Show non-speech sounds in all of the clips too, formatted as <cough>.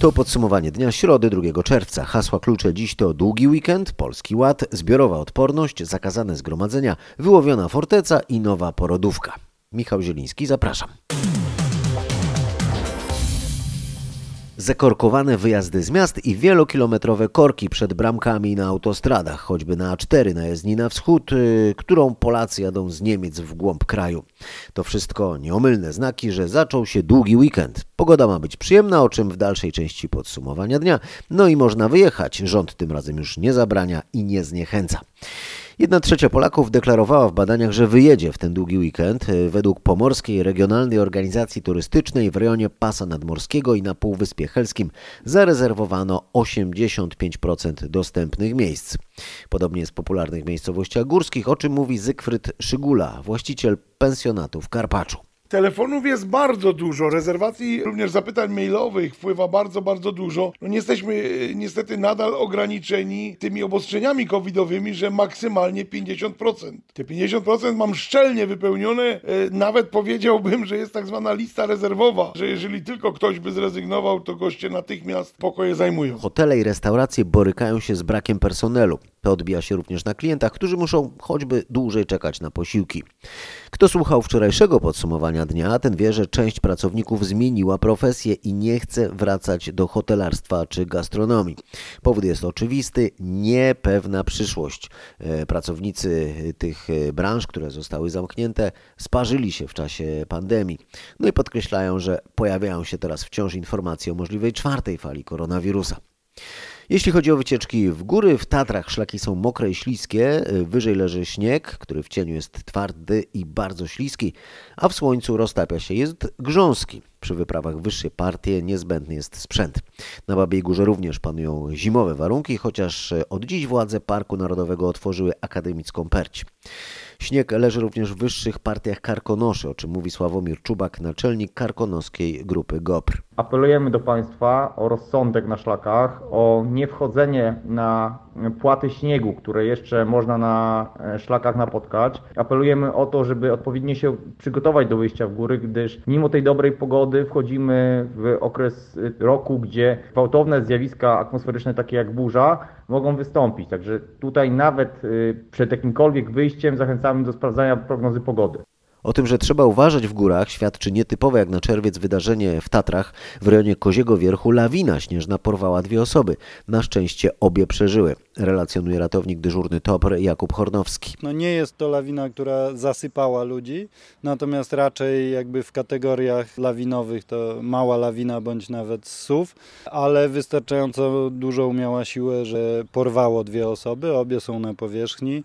To podsumowanie dnia środy 2 czerwca. Hasła klucze dziś to długi weekend, polski ład, zbiorowa odporność, zakazane zgromadzenia, wyłowiona forteca i nowa porodówka. Michał Zieliński, zapraszam. Zakorkowane wyjazdy z miast i wielokilometrowe korki przed bramkami na autostradach, choćby na A4 na jezdni na wschód, yy, którą Polacy jadą z Niemiec w głąb kraju. To wszystko nieomylne znaki, że zaczął się długi weekend. Pogoda ma być przyjemna, o czym w dalszej części podsumowania dnia. No i można wyjechać. Rząd tym razem już nie zabrania i nie zniechęca. Jedna trzecia Polaków deklarowała w badaniach, że wyjedzie w ten długi weekend. Według Pomorskiej Regionalnej Organizacji Turystycznej w rejonie Pasa Nadmorskiego i na Półwyspie Helskim zarezerwowano 85% dostępnych miejsc. Podobnie jest w popularnych miejscowościach górskich, o czym mówi Zygfryd Szygula, właściciel pensjonatu w Karpaczu. Telefonów jest bardzo dużo, rezerwacji, również zapytań mailowych wpływa bardzo, bardzo dużo. No nie jesteśmy e, niestety nadal ograniczeni tymi obostrzeniami covidowymi, że maksymalnie 50%. Te 50% mam szczelnie wypełnione, e, nawet powiedziałbym, że jest tak zwana lista rezerwowa, że jeżeli tylko ktoś by zrezygnował, to goście natychmiast pokoje zajmują. Hotele i restauracje borykają się z brakiem personelu. To odbija się również na klientach, którzy muszą choćby dłużej czekać na posiłki. Kto słuchał wczorajszego podsumowania dnia, ten wie, że część pracowników zmieniła profesję i nie chce wracać do hotelarstwa czy gastronomii. Powód jest oczywisty, niepewna przyszłość. E, Pracownicy tych e, branż, które zostały zamknięte, sparzyli się w czasie pandemii. No i podkreślają, że pojawiają się teraz wciąż informacje o możliwej czwartej fali koronawirusa. Jeśli chodzi o wycieczki w góry, w Tatrach szlaki są mokre i śliskie, wyżej leży śnieg, który w cieniu jest twardy i bardzo śliski, a w słońcu roztapia się, jest grząski. Przy wyprawach wyższe partie niezbędny jest sprzęt. Na Babiej Górze również panują zimowe warunki, chociaż od dziś władze Parku Narodowego otworzyły akademicką perć. Śnieg leży również w wyższych partiach karkonoszy, o czym mówi Sławomir Czubak, naczelnik karkonoskiej grupy GOPR. Apelujemy do Państwa o rozsądek na szlakach, o niewchodzenie na płaty śniegu, które jeszcze można na e, szlakach napotkać. Apelujemy o to, żeby odpowiednio się przygotować do wyjścia w góry, gdyż mimo tej dobrej pogody wchodzimy w okres e, roku, gdzie gwałtowne zjawiska atmosferyczne takie jak burza mogą wystąpić. Także tutaj nawet e, przed jakimkolwiek wyjściem zachęcamy do sprawdzania prognozy pogody. O tym, że trzeba uważać w górach, świadczy nietypowe jak na czerwiec wydarzenie w Tatrach. W rejonie Koziego Wierchu lawina śnieżna porwała dwie osoby. Na szczęście obie przeżyły, relacjonuje ratownik dyżurny TOPR Jakub Hornowski. No nie jest to lawina, która zasypała ludzi, natomiast raczej jakby w kategoriach lawinowych to mała lawina bądź nawet SUV, ale wystarczająco dużą miała siłę, że porwało dwie osoby, obie są na powierzchni,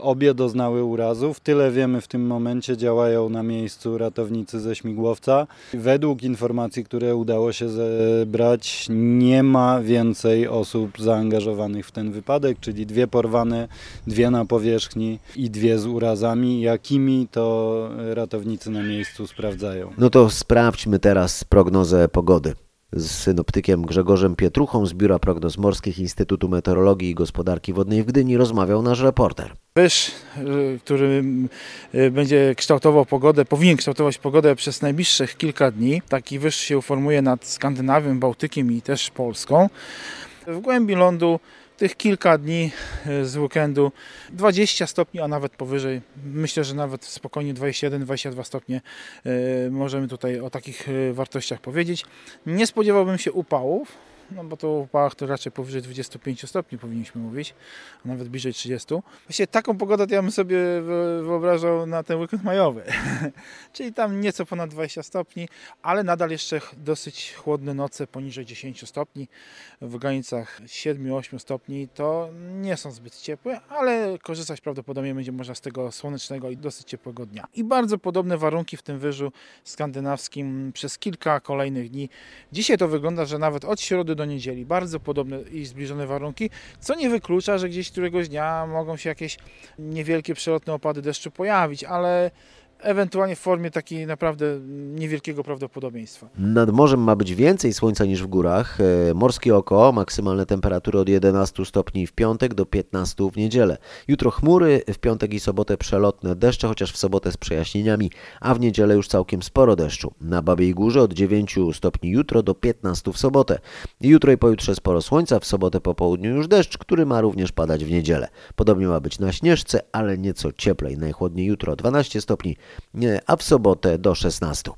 obie doznały urazów. Tyle wiemy w tym momencie, działają na miejscu ratownicy ze śmigłowca. Według informacji, które udało się zebrać, nie ma więcej osób zaangażowanych w ten wypadek, czyli dwie porwane, dwie na powierzchni i dwie z urazami. Jakimi to ratownicy na miejscu sprawdzają? No to sprawdźmy teraz prognozę pogody. Z synoptykiem Grzegorzem Pietruchą z Biura Prognoz Morskich Instytutu Meteorologii i Gospodarki Wodnej w Gdyni rozmawiał nasz reporter. Wyż, y, który y, będzie kształtował pogodę, powinien kształtować pogodę przez najbliższych kilka dni. Taki wyż się uformuje nad Skandynawią, Bałtykiem i też Polską. W głębi lądu tych kilka dni y, z weekendu 20 stopni, a nawet powyżej. Myślę, że nawet spokojnie 21-22 stopnie y, możemy tutaj o takich y, wartościach powiedzieć. Nie spodziewałbym się upałów, no bo to w upałach to raczej powyżej 25 stopni powinniśmy mówić, a nawet bliżej 30. Właściwie taką pogodę to ja bym sobie wy- wyobrażał na ten weekend majowy, <laughs> czyli tam nieco ponad 20 stopni, ale nadal jeszcze dosyć chłodne noce poniżej 10 stopni, w granicach 7-8 stopni to nie są zbyt ciepłe, ale korzystać prawdopodobnie będzie można z tego słonecznego i dosyć ciepłego dnia. I bardzo podobne warunki w tym wyżu skandynawskim przez kilka kolejnych dni. Dzisiaj to wygląda, że nawet od środy do niedzieli. Bardzo podobne i zbliżone warunki, co nie wyklucza, że gdzieś któregoś dnia mogą się jakieś niewielkie przelotne opady deszczu pojawić, ale ewentualnie w formie takiej naprawdę niewielkiego prawdopodobieństwa. Nad morzem ma być więcej słońca niż w górach. E, Morskie oko, maksymalne temperatury od 11 stopni w piątek do 15 w niedzielę. Jutro chmury, w piątek i sobotę przelotne deszcze, chociaż w sobotę z przejaśnieniami, a w niedzielę już całkiem sporo deszczu. Na Babiej Górze od 9 stopni jutro do 15 w sobotę. Jutro i pojutrze sporo słońca, w sobotę po południu już deszcz, który ma również padać w niedzielę. Podobnie ma być na Śnieżce, ale nieco cieplej. Najchłodniej jutro 12 stopni, a w sobotę do 16.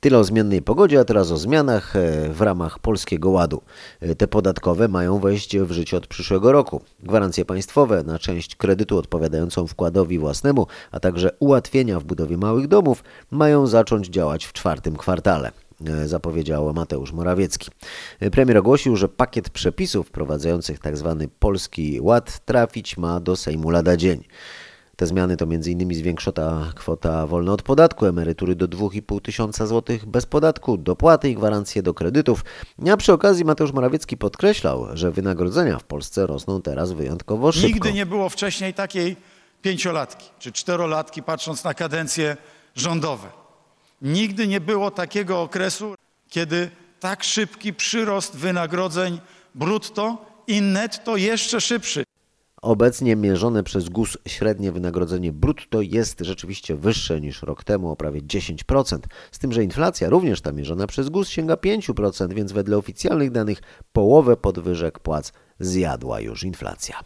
Tyle o zmiennej pogodzie, a teraz o zmianach e, w ramach Polskiego Ładu. E, Te podatkowe mają wejść w życie od przyszłego roku. Gwarancje państwowe na część kredytu odpowiadającą wkładowi własnemu, a także ułatwienia w budowie małych domów mają zacząć działać w czwartym kwartale zapowiedział Mateusz Morawiecki. E, Premier ogłosił, że pakiet przepisów wprowadzających tzw. Polski Ład trafić ma do Sejmu lada dzień. Te zmiany to m.in. zwiększona kwota wolna od podatku, emerytury do 2,5 tysiąca złotych bez podatku, dopłaty i gwarancje do kredytów. A przy okazji Mateusz Morawiecki podkreślał, że wynagrodzenia w Polsce rosną teraz wyjątkowo szybko. Nigdy nie było wcześniej takiej pięciolatki czy czterolatki, patrząc na kadencje rządowe. Nigdy nie było takiego okresu, kiedy tak szybki przyrost wynagrodzeń brutto i netto jeszcze szybszy. Obecnie mierzone przez GUS średnie wynagrodzenie brutto jest rzeczywiście wyższe niż rok temu o prawie 10%, z tym, że inflacja również ta mierzona przez GUS sięga 5%, więc wedle oficjalnych danych połowę podwyżek płac zjadła już inflacja.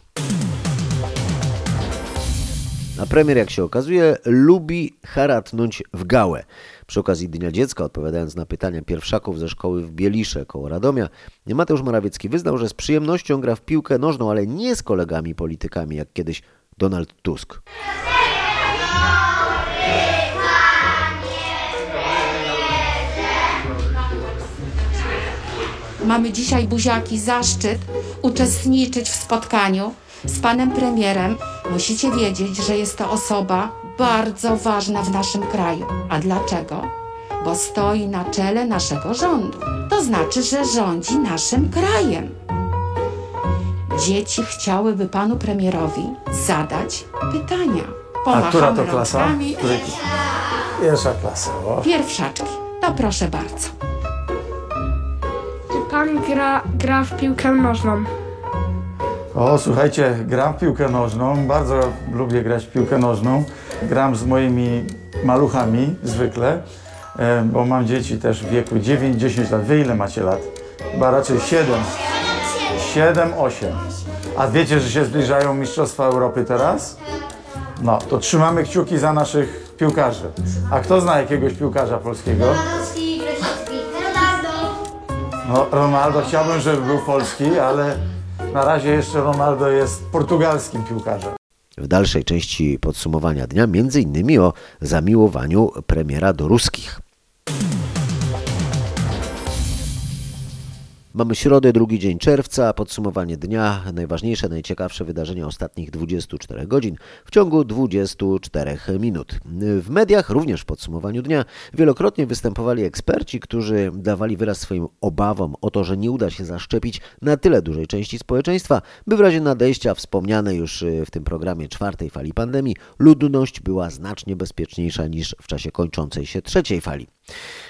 A premier, jak się okazuje, lubi haratnąć w gałę. Przy okazji Dnia Dziecka, odpowiadając na pytania pierwszaków ze szkoły w Bielisze koło Radomia, Mateusz Morawiecki wyznał, że z przyjemnością gra w piłkę nożną, ale nie z kolegami politykami, jak kiedyś Donald Tusk. Mamy dzisiaj buziaki zaszczyt uczestniczyć w spotkaniu z panem premierem. Musicie wiedzieć, że jest to osoba bardzo ważna w naszym kraju. A dlaczego? Bo stoi na czele naszego rządu. To znaczy, że rządzi naszym krajem. Dzieci chciałyby panu premierowi zadać pytania. A która to klasa? rączkami. Której... Pierwsza klasa. O. Pierwszaczki. To proszę bardzo. Czy pan gra, gra w piłkę nożną? O, słuchajcie, gram w piłkę nożną. Bardzo lubię grać w piłkę nożną. Gram z moimi maluchami zwykle, bo mam dzieci też w wieku 9-10 lat. Wy ile macie lat? Chyba raczej 7. 7, 8. A wiecie, że się zbliżają Mistrzostwa Europy teraz? No, to trzymamy kciuki za naszych piłkarzy. A kto zna jakiegoś piłkarza polskiego? No, Ronaldo chciałbym, żeby był polski, ale na razie jeszcze Ronaldo jest portugalskim piłkarzem. W dalszej części podsumowania dnia innymi o zamiłowaniu premiera do ruskich. Mamy środę, drugi dzień czerwca, podsumowanie dnia, najważniejsze, najciekawsze wydarzenia ostatnich 24 godzin w ciągu 24 minut. W mediach, również w podsumowaniu dnia, wielokrotnie występowali eksperci, którzy dawali wyraz swoim obawom o to, że nie uda się zaszczepić na tyle dużej części społeczeństwa, by w razie nadejścia wspomnianej już y, w tym programie czwartej fali pandemii ludność była znacznie bezpieczniejsza niż w czasie kończącej się trzeciej fali.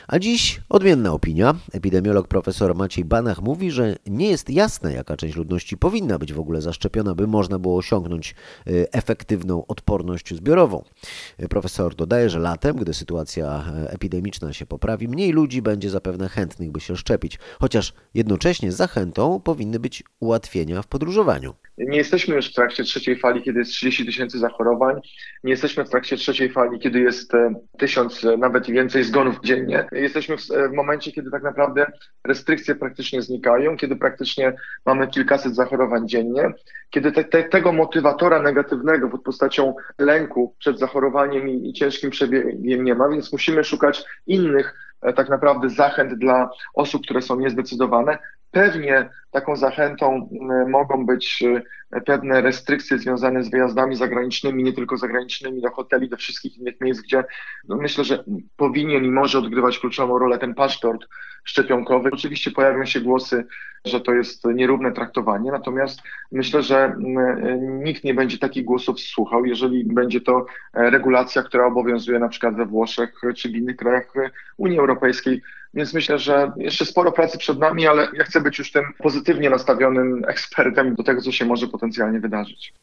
A dziś odmienna opinia. Epidemiolog profesor Maciej Banach mówi, że nie jest jasne, jaka część ludności powinna być w ogóle zaszczepiona, by można było osiągnąć y, efektywną odporność zbiorową. Profesor dodaje, że latem, gdy sytuacja e, epidemiczna się poprawi, mniej ludzi będzie zapewne chętnych, by się szczepić, chociaż jednocześnie zachętą powinny być ułatwienia w podróżowaniu. Nie jesteśmy już w trakcie trzeciej fali, kiedy jest 30 tysięcy zachorowań. Nie jesteśmy w trakcie trzeciej fali, kiedy jest e, tysiąc, e, nawet więcej zgonów dziennie. Jesteśmy w, e, w momencie, kiedy tak naprawdę restrykcje praktycznie znikają, kiedy praktycznie mamy kilkaset zachorowań dziennie, kiedy te, te, tego motywatora negatywnego pod postacią lęku przed zachorowaniem i, i ciężkim przebiegiem nie ma, więc musimy szukać innych tak naprawdę zachęt dla osób, które są niezdecydowane, Pewnie taką zachętą y, mogą być y, pewne restrykcje związane z wyjazdami zagranicznymi, nie tylko zagranicznymi, do hoteli, do wszystkich innych miejsc, gdzie no myślę, że powinien i może odgrywać kluczową rolę ten paszport szczepionkowy. Oczywiście pojawią się głosy, że to jest nierówne traktowanie, natomiast myślę, że y, nikt nie będzie takich głosów słuchał, jeżeli będzie to e, regulacja, która obowiązuje na przykład we Włoszech czy w innych krajach Unii Europejskiej. Więc myślę, że jeszcze sporo pracy przed nami, ale ja chcę być już tym pozytywnie nastawionym ekspertem do tego, co się może potencjalnie wydarzyć.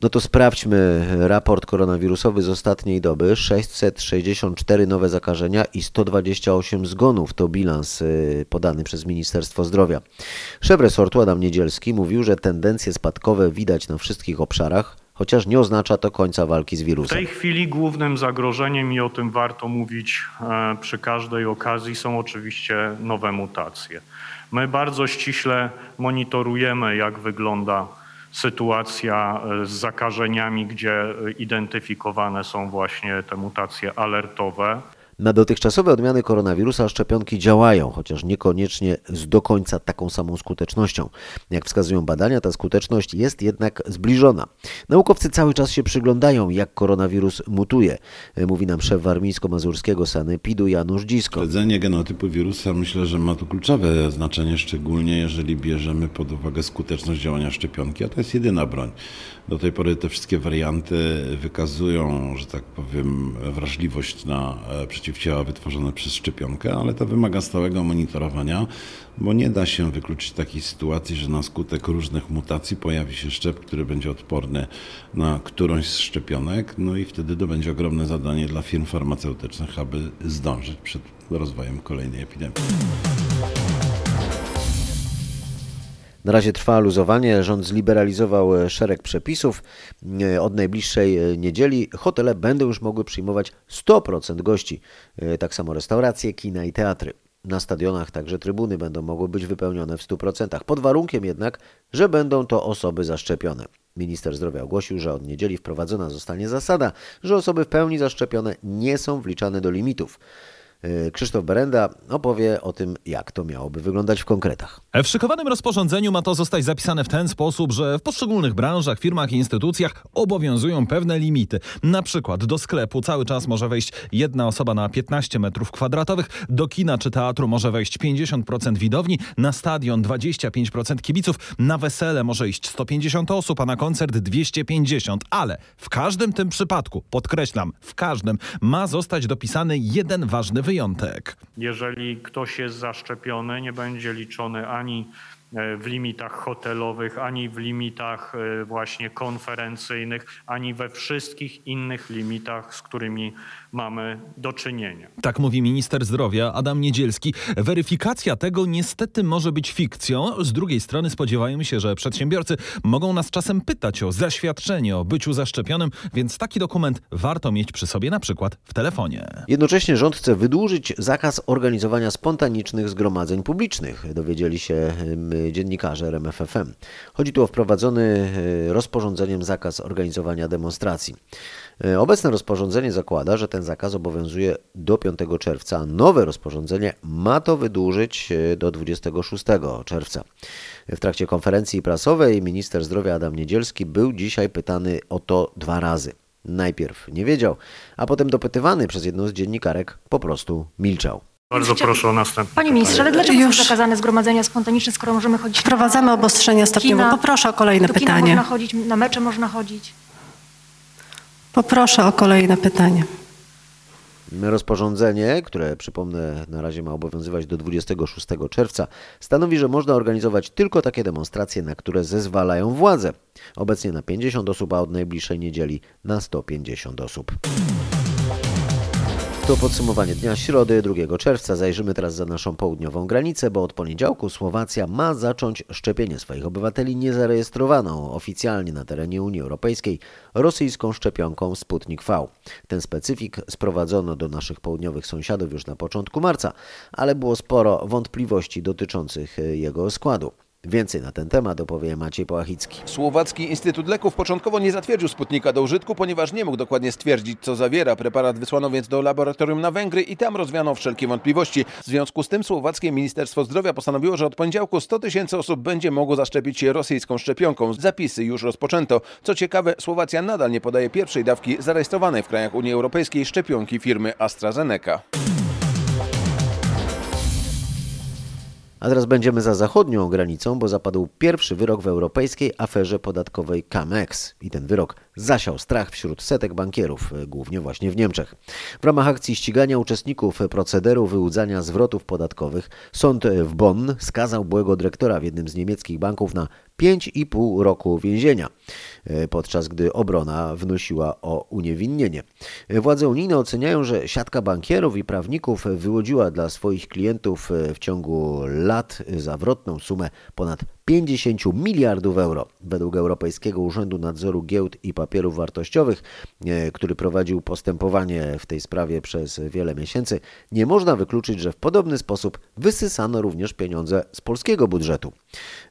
No to sprawdźmy raport koronawirusowy z ostatniej doby. 664 nowe zakażenia i 128 zgonów to bilans y, podany przez Ministerstwo Zdrowia. Szef resortu Adam Niedzielski mówił, że tendencje spadkowe widać na wszystkich obszarach, chociaż nie oznacza to końca walki z W wirusem. tej chwili głównym zagrożeniem, i o tym warto mówić e, przy każdej okazji, są oczywiście nowe mutacje. My bardzo ściśle monitorujemy, jak wygląda sytuacja e, z zakażeniami, gdzie e, identyfikowane są właśnie te mutacje alertowe. Na dotychczasowe odmiany koronawirusa szczepionki działają, chociaż niekoniecznie z do końca taką samą skutecznością. Jak wskazują badania, ta skuteczność jest jednak zbliżona. Naukowcy cały czas się przyglądają, jak koronawirus mutuje, mówi nam szef warmińsko-mazurskiego sanepidu Janusz Dzisko. Śledzenie genotypu wirusa myślę, że ma tu kluczowe znaczenie, szczególnie jeżeli bierzemy pod uwagę skuteczność działania szczepionki, a to jest jedyna broń. Do tej pory te wszystkie warianty wykazują, że tak powiem, wrażliwość na e, przeciwciała wytworzone przez szczepionkę, ale to wymaga stałego monitorowania, bo nie da się wykluczyć takiej sytuacji, że na skutek różnych mutacji pojawi się szczep, który będzie odporny na którąś z szczepionek, no i wtedy to będzie ogromne zadanie dla firm farmaceutycznych, aby zdążyć przed rozwojem kolejnej epidemii. Na razie trwa luzowanie. Rząd zliberalizował e, szereg przepisów. E, Od najbliższej e, niedzieli hotele będą już mogły przyjmować 100% gości. Tak samo restauracje, kina i teatry. Na stadionach także trybuny będą mogły być wypełnione w 100%, pod warunkiem jednak, że będą to osoby zaszczepione. Minister zdrowia ogłosił, że od niedzieli wprowadzona zostanie zasada, że osoby w pełni zaszczepione nie są wliczane do limitów. E, Krzysztof Berenda opowie o tym, jak to miałoby wyglądać w konkretach. W szykowanym rozporządzeniu ma to zostać zapisane w ten sposób, że w poszczególnych branżach, firmach i instytucjach obowiązują pewne limity. Na przykład do sklepu cały czas może wejść jedna osoba na 15 metrów kwadratowych, do kina czy teatru może wejść 50% widowni, na stadion 25% kibiców, na wesele może iść 150 osób, a na koncert 250. Ale w każdym tym przypadku, podkreślam, w każdym ma zostać dopisany jeden ważny wyjątek. Jeżeli ktoś jest zaszczepiony, nie będzie liczony ani w limitach hotelowych, ani w limitach e, właśnie konferencyjnych, ani we wszystkich innych limitach, z którymi mamy do czynienia. Tak mówi minister zdrowia Adam Niedzielski. Weryfikacja tego niestety może być fikcją. Z drugiej strony spodziewają się, że przedsiębiorcy mogą nas czasem pytać o zaświadczenie o byciu zaszczepionym, więc taki dokument warto mieć przy sobie na przykład w telefonie. Jednocześnie rząd chce wydłużyć zakaz organizowania spontanicznych zgromadzeń publicznych, dowiedzieli się em, dziennikarze RMFFM. Chodzi tu o wprowadzony e, rozporządzeniem zakaz organizowania demonstracji. E, Obecne rozporządzenie zakłada, że ten zakaz obowiązuje do 5 czerwca, nowe rozporządzenie ma to wydłużyć do 26 czerwca. W trakcie konferencji prasowej minister zdrowia Adam Niedzielski był dzisiaj pytany o to dwa razy. Najpierw nie wiedział, a potem dopytywany przez jedną z dziennikarek po prostu milczał. Bardzo proszę o następne Panie ministrze, ale dlaczego są zakazane zgromadzenia spontaniczne, skoro możemy chodzić Wprowadzamy obostrzenia stopniowo. Poproszę o kolejne do kina pytanie. można chodzić, na mecze można chodzić. Poproszę o kolejne pytanie. Rozporządzenie, które przypomnę na razie ma obowiązywać do 26 czerwca, stanowi, że można organizować tylko takie demonstracje, na które zezwalają władze. Obecnie na 50 osób, a od najbliższej niedzieli na 150 osób. To podsumowanie dnia środy 2 czerwca. Zajrzymy teraz za naszą południową granicę, bo od poniedziałku Słowacja ma zacząć szczepienie swoich obywateli niezarejestrowaną oficjalnie na terenie Unii Europejskiej rosyjską szczepionką Sputnik V. Ten specyfik sprowadzono do naszych południowych sąsiadów już na początku marca, ale było sporo wątpliwości dotyczących jego składu. Więcej na ten temat opowie Maciej Połachicki. Słowacki Instytut Leków początkowo nie zatwierdził Sputnika do użytku, ponieważ nie mógł dokładnie stwierdzić, co zawiera. Preparat wysłano więc do laboratorium na Węgry i tam rozwiano wszelkie wątpliwości. W związku z tym słowackie Ministerstwo Zdrowia postanowiło, że od poniedziałku 100 tysięcy osób będzie mogło zaszczepić się rosyjską szczepionką. Zapisy już rozpoczęto. Co ciekawe, Słowacja nadal nie podaje pierwszej dawki zarejestrowanej w krajach Unii Europejskiej szczepionki firmy AstraZeneca. A teraz będziemy za zachodnią granicą, bo zapadł pierwszy wyrok w europejskiej aferze podatkowej Camex. I ten wyrok zasiał strach wśród setek bankierów, e, głównie właśnie w Niemczech. W ramach akcji ścigania uczestników procederu wyłudzania zwrotów podatkowych sąd w Bonn skazał byłego dyrektora w jednym z niemieckich banków na 5,5 roku więzienia, e, podczas gdy obrona wnosiła o uniewinnienie. E, Władze unijne oceniają, że siatka bankierów i prawników wyłodziła dla swoich klientów e, w ciągu lat zawrotną sumę ponad 50 miliardów euro. Według Europejskiego Urzędu Nadzoru Giełd i Papierów Wartościowych, e, który prowadził postępowanie w tej sprawie przez wiele miesięcy, nie można wykluczyć, że w podobny sposób wysysano również pieniądze z polskiego budżetu.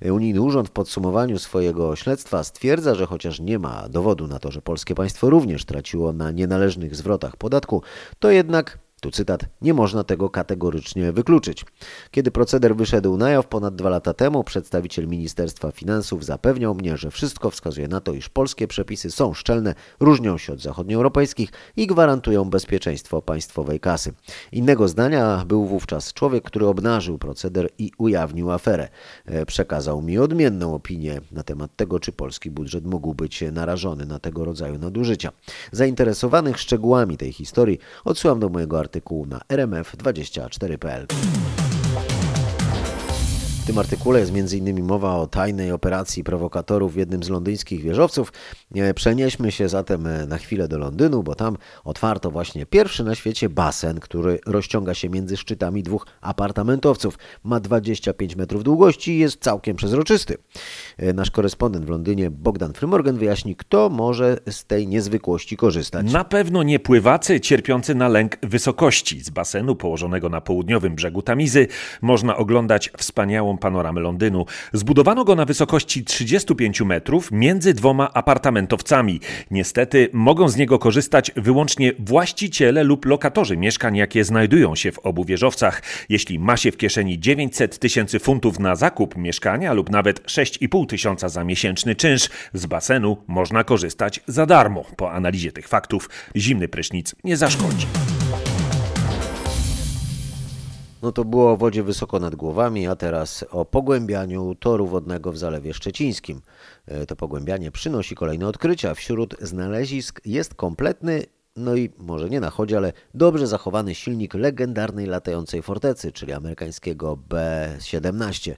E, Unijny Urząd w podsumowaniu swojego śledztwa stwierdza, że chociaż nie ma dowodu na to, że polskie państwo również traciło na nienależnych zwrotach podatku, to jednak tu cytat, nie można tego kategorycznie wykluczyć. Kiedy proceder wyszedł na jaw ponad dwa lata temu, przedstawiciel Ministerstwa Finansów zapewniał mnie, że wszystko wskazuje na to, iż polskie przepisy są szczelne, różnią się od zachodnioeuropejskich i gwarantują bezpieczeństwo państwowej kasy. Innego zdania był wówczas człowiek, który obnażył proceder i ujawnił aferę. E, Przekazał mi odmienną opinię na temat tego, czy polski budżet mógł być narażony na tego rodzaju nadużycia. Zainteresowanych szczegółami tej historii odsyłam do mojego artykułu na rmf24.pl. Tym artykule jest m.in. mowa o tajnej operacji prowokatorów w jednym z londyńskich wieżowców. E, Przenieśmy się zatem e, na chwilę do Londynu, bo tam otwarto właśnie pierwszy na świecie basen, który rozciąga się między szczytami dwóch apartamentowców. Ma 25 metrów długości i jest całkiem przezroczysty. E, Nasz korespondent w Londynie Bogdan Frymorgan wyjaśni, kto może z tej niezwykłości korzystać. Na pewno nie pływacy cierpiący na lęk wysokości. Z basenu położonego na południowym brzegu Tamizy można oglądać wspaniałą panoramę Londynu. Zbudowano go na wysokości 35 metrów między dwoma apartamentowcami. Niestety mogą z niego korzystać wyłącznie właściciele lub lokatorzy mieszkań, jakie znajdują się w obu wieżowcach. Jeśli ma się w kieszeni 900 tysięcy funtów na zakup mieszkania lub nawet 6,5 tysiąca za miesięczny czynsz, z basenu można korzystać za darmo. Po analizie tych faktów zimny prysznic nie zaszkodzi. No to było o wodzie wysoko nad głowami, a teraz o pogłębianiu toru wodnego w Zalewie Szczecińskim. E, To pogłębianie przynosi kolejne odkrycia. Wśród znalezisk jest kompletny, no i może nie na chodzie, ale dobrze zachowany silnik legendarnej latającej fortecy, czyli amerykańskiego B-17.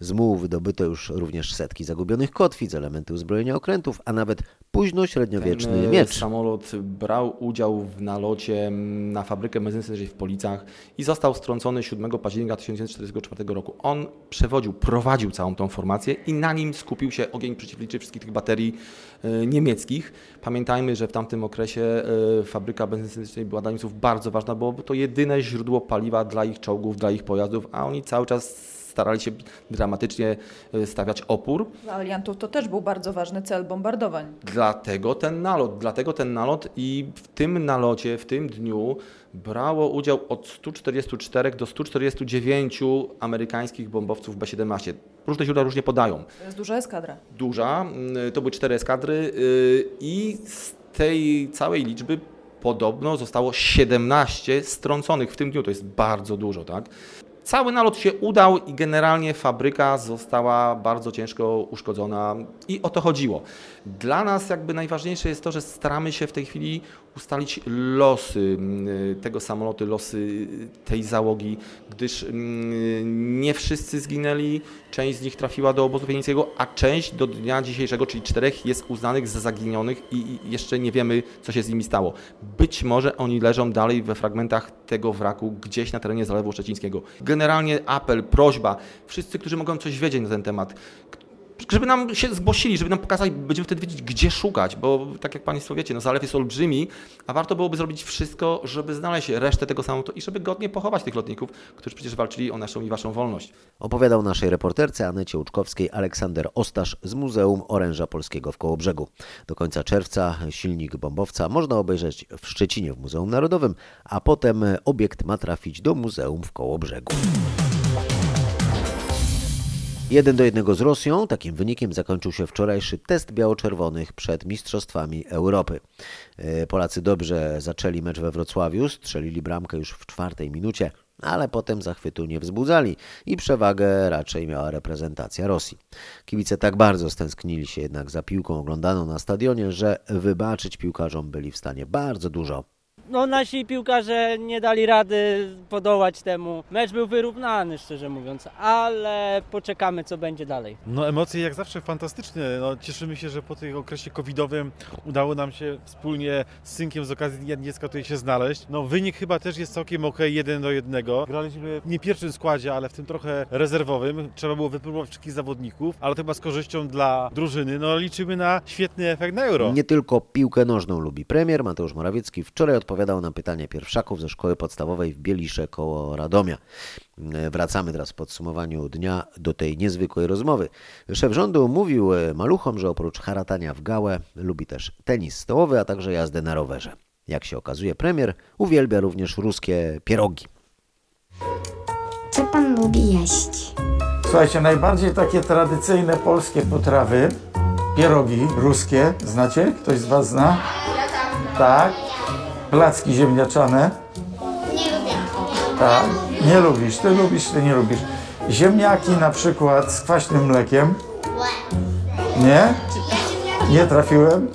Z mułu wydobyto już również setki zagubionych kotwic, elementy uzbrojenia okrętów, a nawet późno-średniowieczny Ten, e, miecz. Samolot brał udział w nalocie na fabrykę benzyny w Policach i został strącony 7 października 1944 roku. On przewodził, prowadził całą tą formację i na nim skupił się ogień przeciwliczy wszystkich tych baterii e, niemieckich. Pamiętajmy, że w tamtym okresie e, fabryka benzyny była dla Niemców bardzo ważna, bo to jedyne źródło paliwa dla ich czołgów, dla ich pojazdów, a oni cały czas starali się dramatycznie e, stawiać opór. Dla aliantów to też był bardzo ważny cel bombardowań. Dlatego ten nalot, dlatego ten nalot i w tym nalocie, w tym dniu brało udział od 144 do 149 amerykańskich bombowców B-17. Różne źródła różnie podają. To jest duża eskadra. Duża, y, to były cztery eskadry y, i z tej całej liczby podobno zostało 17 strąconych w tym dniu. To jest bardzo dużo, tak? Cały nalot się udał i generalnie fabryka została bardzo ciężko uszkodzona i o to chodziło. Dla nas jakby najważniejsze jest to, że staramy się w tej chwili ustalić losy mm, tego samolotu, losy tej załogi, gdyż mm, nie wszyscy zginęli, część z nich trafiła do obozu wienieckiego, a część do dnia dzisiejszego, czyli czterech, jest uznanych za zaginionych i jeszcze nie wiemy, co się z nimi stało. Być może oni leżą dalej we fragmentach tego wraku gdzieś na terenie Zalewu Szczecińskiego. Generalnie apel, prośba, wszyscy, którzy mogą coś wiedzieć na ten temat, żeby nam się zgłosili, żeby nam pokazali, będziemy wtedy wiedzieć, gdzie szukać, bo tak jak Państwo wiecie, no zalew jest olbrzymi, a warto byłoby zrobić wszystko, żeby znaleźć resztę tego samolotu i żeby godnie pochować tych lotników, którzy przecież walczyli o naszą i Waszą wolność. Opowiadał naszej reporterce Anecie Łuczkowskiej Aleksander Ostasz z Muzeum Oręża Polskiego w Kołobrzegu. Do końca czerwca silnik bombowca można obejrzeć w Szczecinie w Muzeum Narodowym, a potem obiekt ma trafić do muzeum w Kołobrzegu. Jeden do jednego z Rosją. Takim wynikiem zakończył się wczorajszy test biało-czerwonych przed Mistrzostwami Europy. E, Polacy dobrze zaczęli mecz we Wrocławiu, strzelili bramkę już w czwartej minucie, ale potem zachwytu nie wzbudzali i przewagę raczej miała reprezentacja Rosji. Kibice tak bardzo stęsknili się jednak za piłką oglądaną na stadionie, że wybaczyć piłkarzom byli w stanie bardzo dużo. No nasi piłkarze nie dali rady podołać temu. Mecz był wyrównany, szczerze mówiąc, ale poczekamy co będzie dalej. No emocje jak zawsze fantastyczne. No, cieszymy się, że po tym okresie covidowym udało nam się wspólnie z synkiem z okazji Dnia Dziecka tutaj się znaleźć. No wynik chyba też jest całkiem ok, jeden do jednego. Graliśmy w nie pierwszym składzie, ale w tym trochę rezerwowym. Trzeba było wypróbować wszystkich zawodników, ale to chyba z korzyścią dla drużyny. No liczymy na świetny efekt na Euro. Nie tylko piłkę nożną lubi premier. Mateusz Morawiecki wczoraj odpowiadał na pytania pierwszaków ze szkoły podstawowej w Bielisze koło Radomia. Wracamy teraz w podsumowaniu dnia do tej niezwykłej rozmowy. Szef rządu mówił e, maluchom, że oprócz haratania w gałę lubi też tenis stołowy, a także jazdę na rowerze. Jak się okazuje, premier uwielbia również ruskie pierogi. Co pan lubi jeść? Słuchajcie, najbardziej takie tradycyjne polskie potrawy, pierogi ruskie, znacie? Ktoś z Was zna? Tak. Placki ziemniaczane? Nie lubię. Tak. Nie lubisz, ty lubisz, ty nie lubisz. Ziemniaki na przykład z kwaśnym mlekiem? Nie? Nie trafiłem?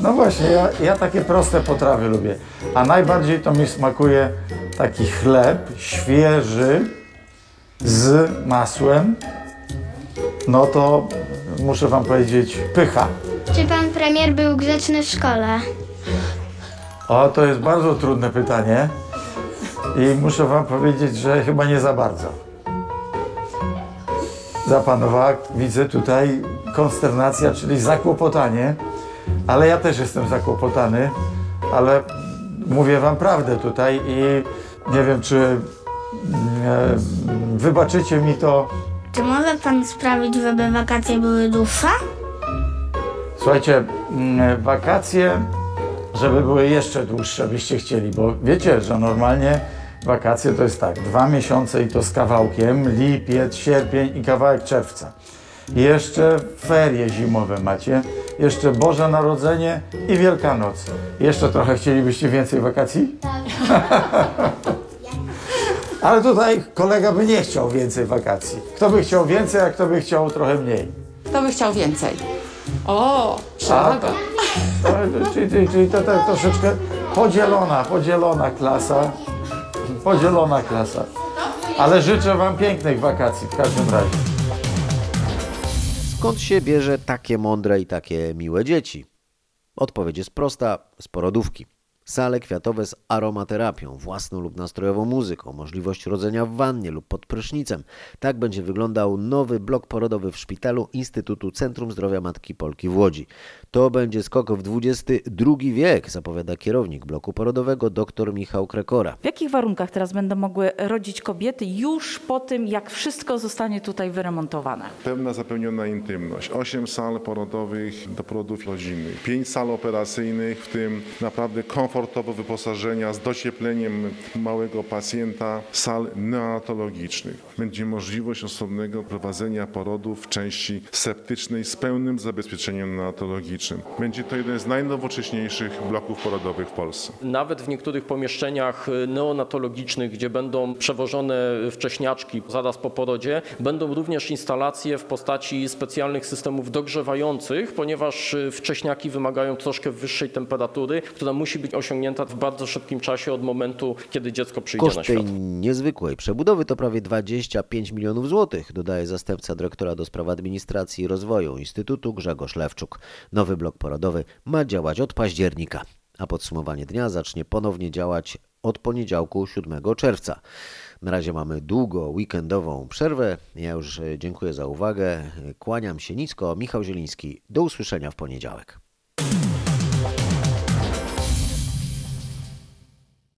No właśnie, ja, ja takie proste potrawy lubię. A najbardziej to mi smakuje taki chleb świeży z masłem. No to muszę wam powiedzieć pycha. Czy pan premier był grzeczny w szkole? O, to jest bardzo trudne pytanie. I muszę wam powiedzieć, że chyba nie za bardzo. Zapanowała, widzę tutaj konsternacja, czyli zakłopotanie. Ale ja też jestem zakłopotany, ale mówię wam prawdę tutaj i nie wiem, czy e, wybaczycie mi to. Czy może pan sprawić, żeby wakacje były dłuższe? Słuchajcie, mm, wakacje, żeby były jeszcze dłuższe, byście chcieli, bo wiecie, że normalnie wakacje to jest tak, dwa miesiące i to z kawałkiem, lipiec, sierpień i kawałek czerwca. Jeszcze ferie zimowe macie, jeszcze Boże Narodzenie i Wielkanoc. Jeszcze trochę chcielibyście więcej wakacji? Ale tutaj kolega by nie chciał więcej wakacji. Kto by chciał więcej, a kto by chciał trochę mniej? Kto by chciał więcej? O, przewaga. Czyli, czyli, czyli to tak troszeczkę podzielona, podzielona klasa. Podzielona klasa. Ale życzę Wam pięknych wakacji w każdym razie. Skąd się bierze takie mądre i takie miłe dzieci? Odpowiedź jest prosta: z porodówki. Sale kwiatowe z aromaterapią, własną lub nastrojową muzyką, możliwość rodzenia w wannie lub pod prysznicem. Tak będzie wyglądał nowy blok porodowy w szpitalu Instytutu Centrum Zdrowia Matki Polki w Łodzi. To będzie skok w XXI wiek, zapowiada kierownik bloku porodowego dr Michał Krekora. W jakich warunkach teraz będą mogły rodzić kobiety już po tym, jak wszystko zostanie tutaj wyremontowane? Pełna zapewniona intymność. 8 sal porodowych do porodów rodzinnych. 5 sal operacyjnych, w tym naprawdę komfortowe wyposażenia z dociepleniem małego pacjenta, sal neonatologicznych. Będzie możliwość osobnego prowadzenia porodów w części septycznej z pełnym zabezpieczeniem neonatologicznym. Będzie to jeden z najnowocześniejszych bloków porodowych w Polsce. Nawet w niektórych pomieszczeniach neonatologicznych, gdzie będą przewożone wcześniaczki zaraz po porodzie, będą również instalacje w postaci specjalnych systemów dogrzewających, ponieważ wcześniaki wymagają troszkę wyższej temperatury, która musi być osiągnięta w bardzo szybkim czasie od momentu, kiedy dziecko przyjdzie Koszt na tej świat. niezwykłej przebudowy to prawie 25 milionów złotych, dodaje zastępca dyrektora do spraw administracji i rozwoju Instytutu Grzegorz Lewczuk. Nowy blok porodowy ma działać od października, a podsumowanie dnia zacznie ponownie działać od poniedziałku 7 czerwca. Na razie mamy długo weekendową przerwę. Ja już e, dziękuję za uwagę. Kłaniam się nisko. Michał Zieliński. Do usłyszenia w poniedziałek.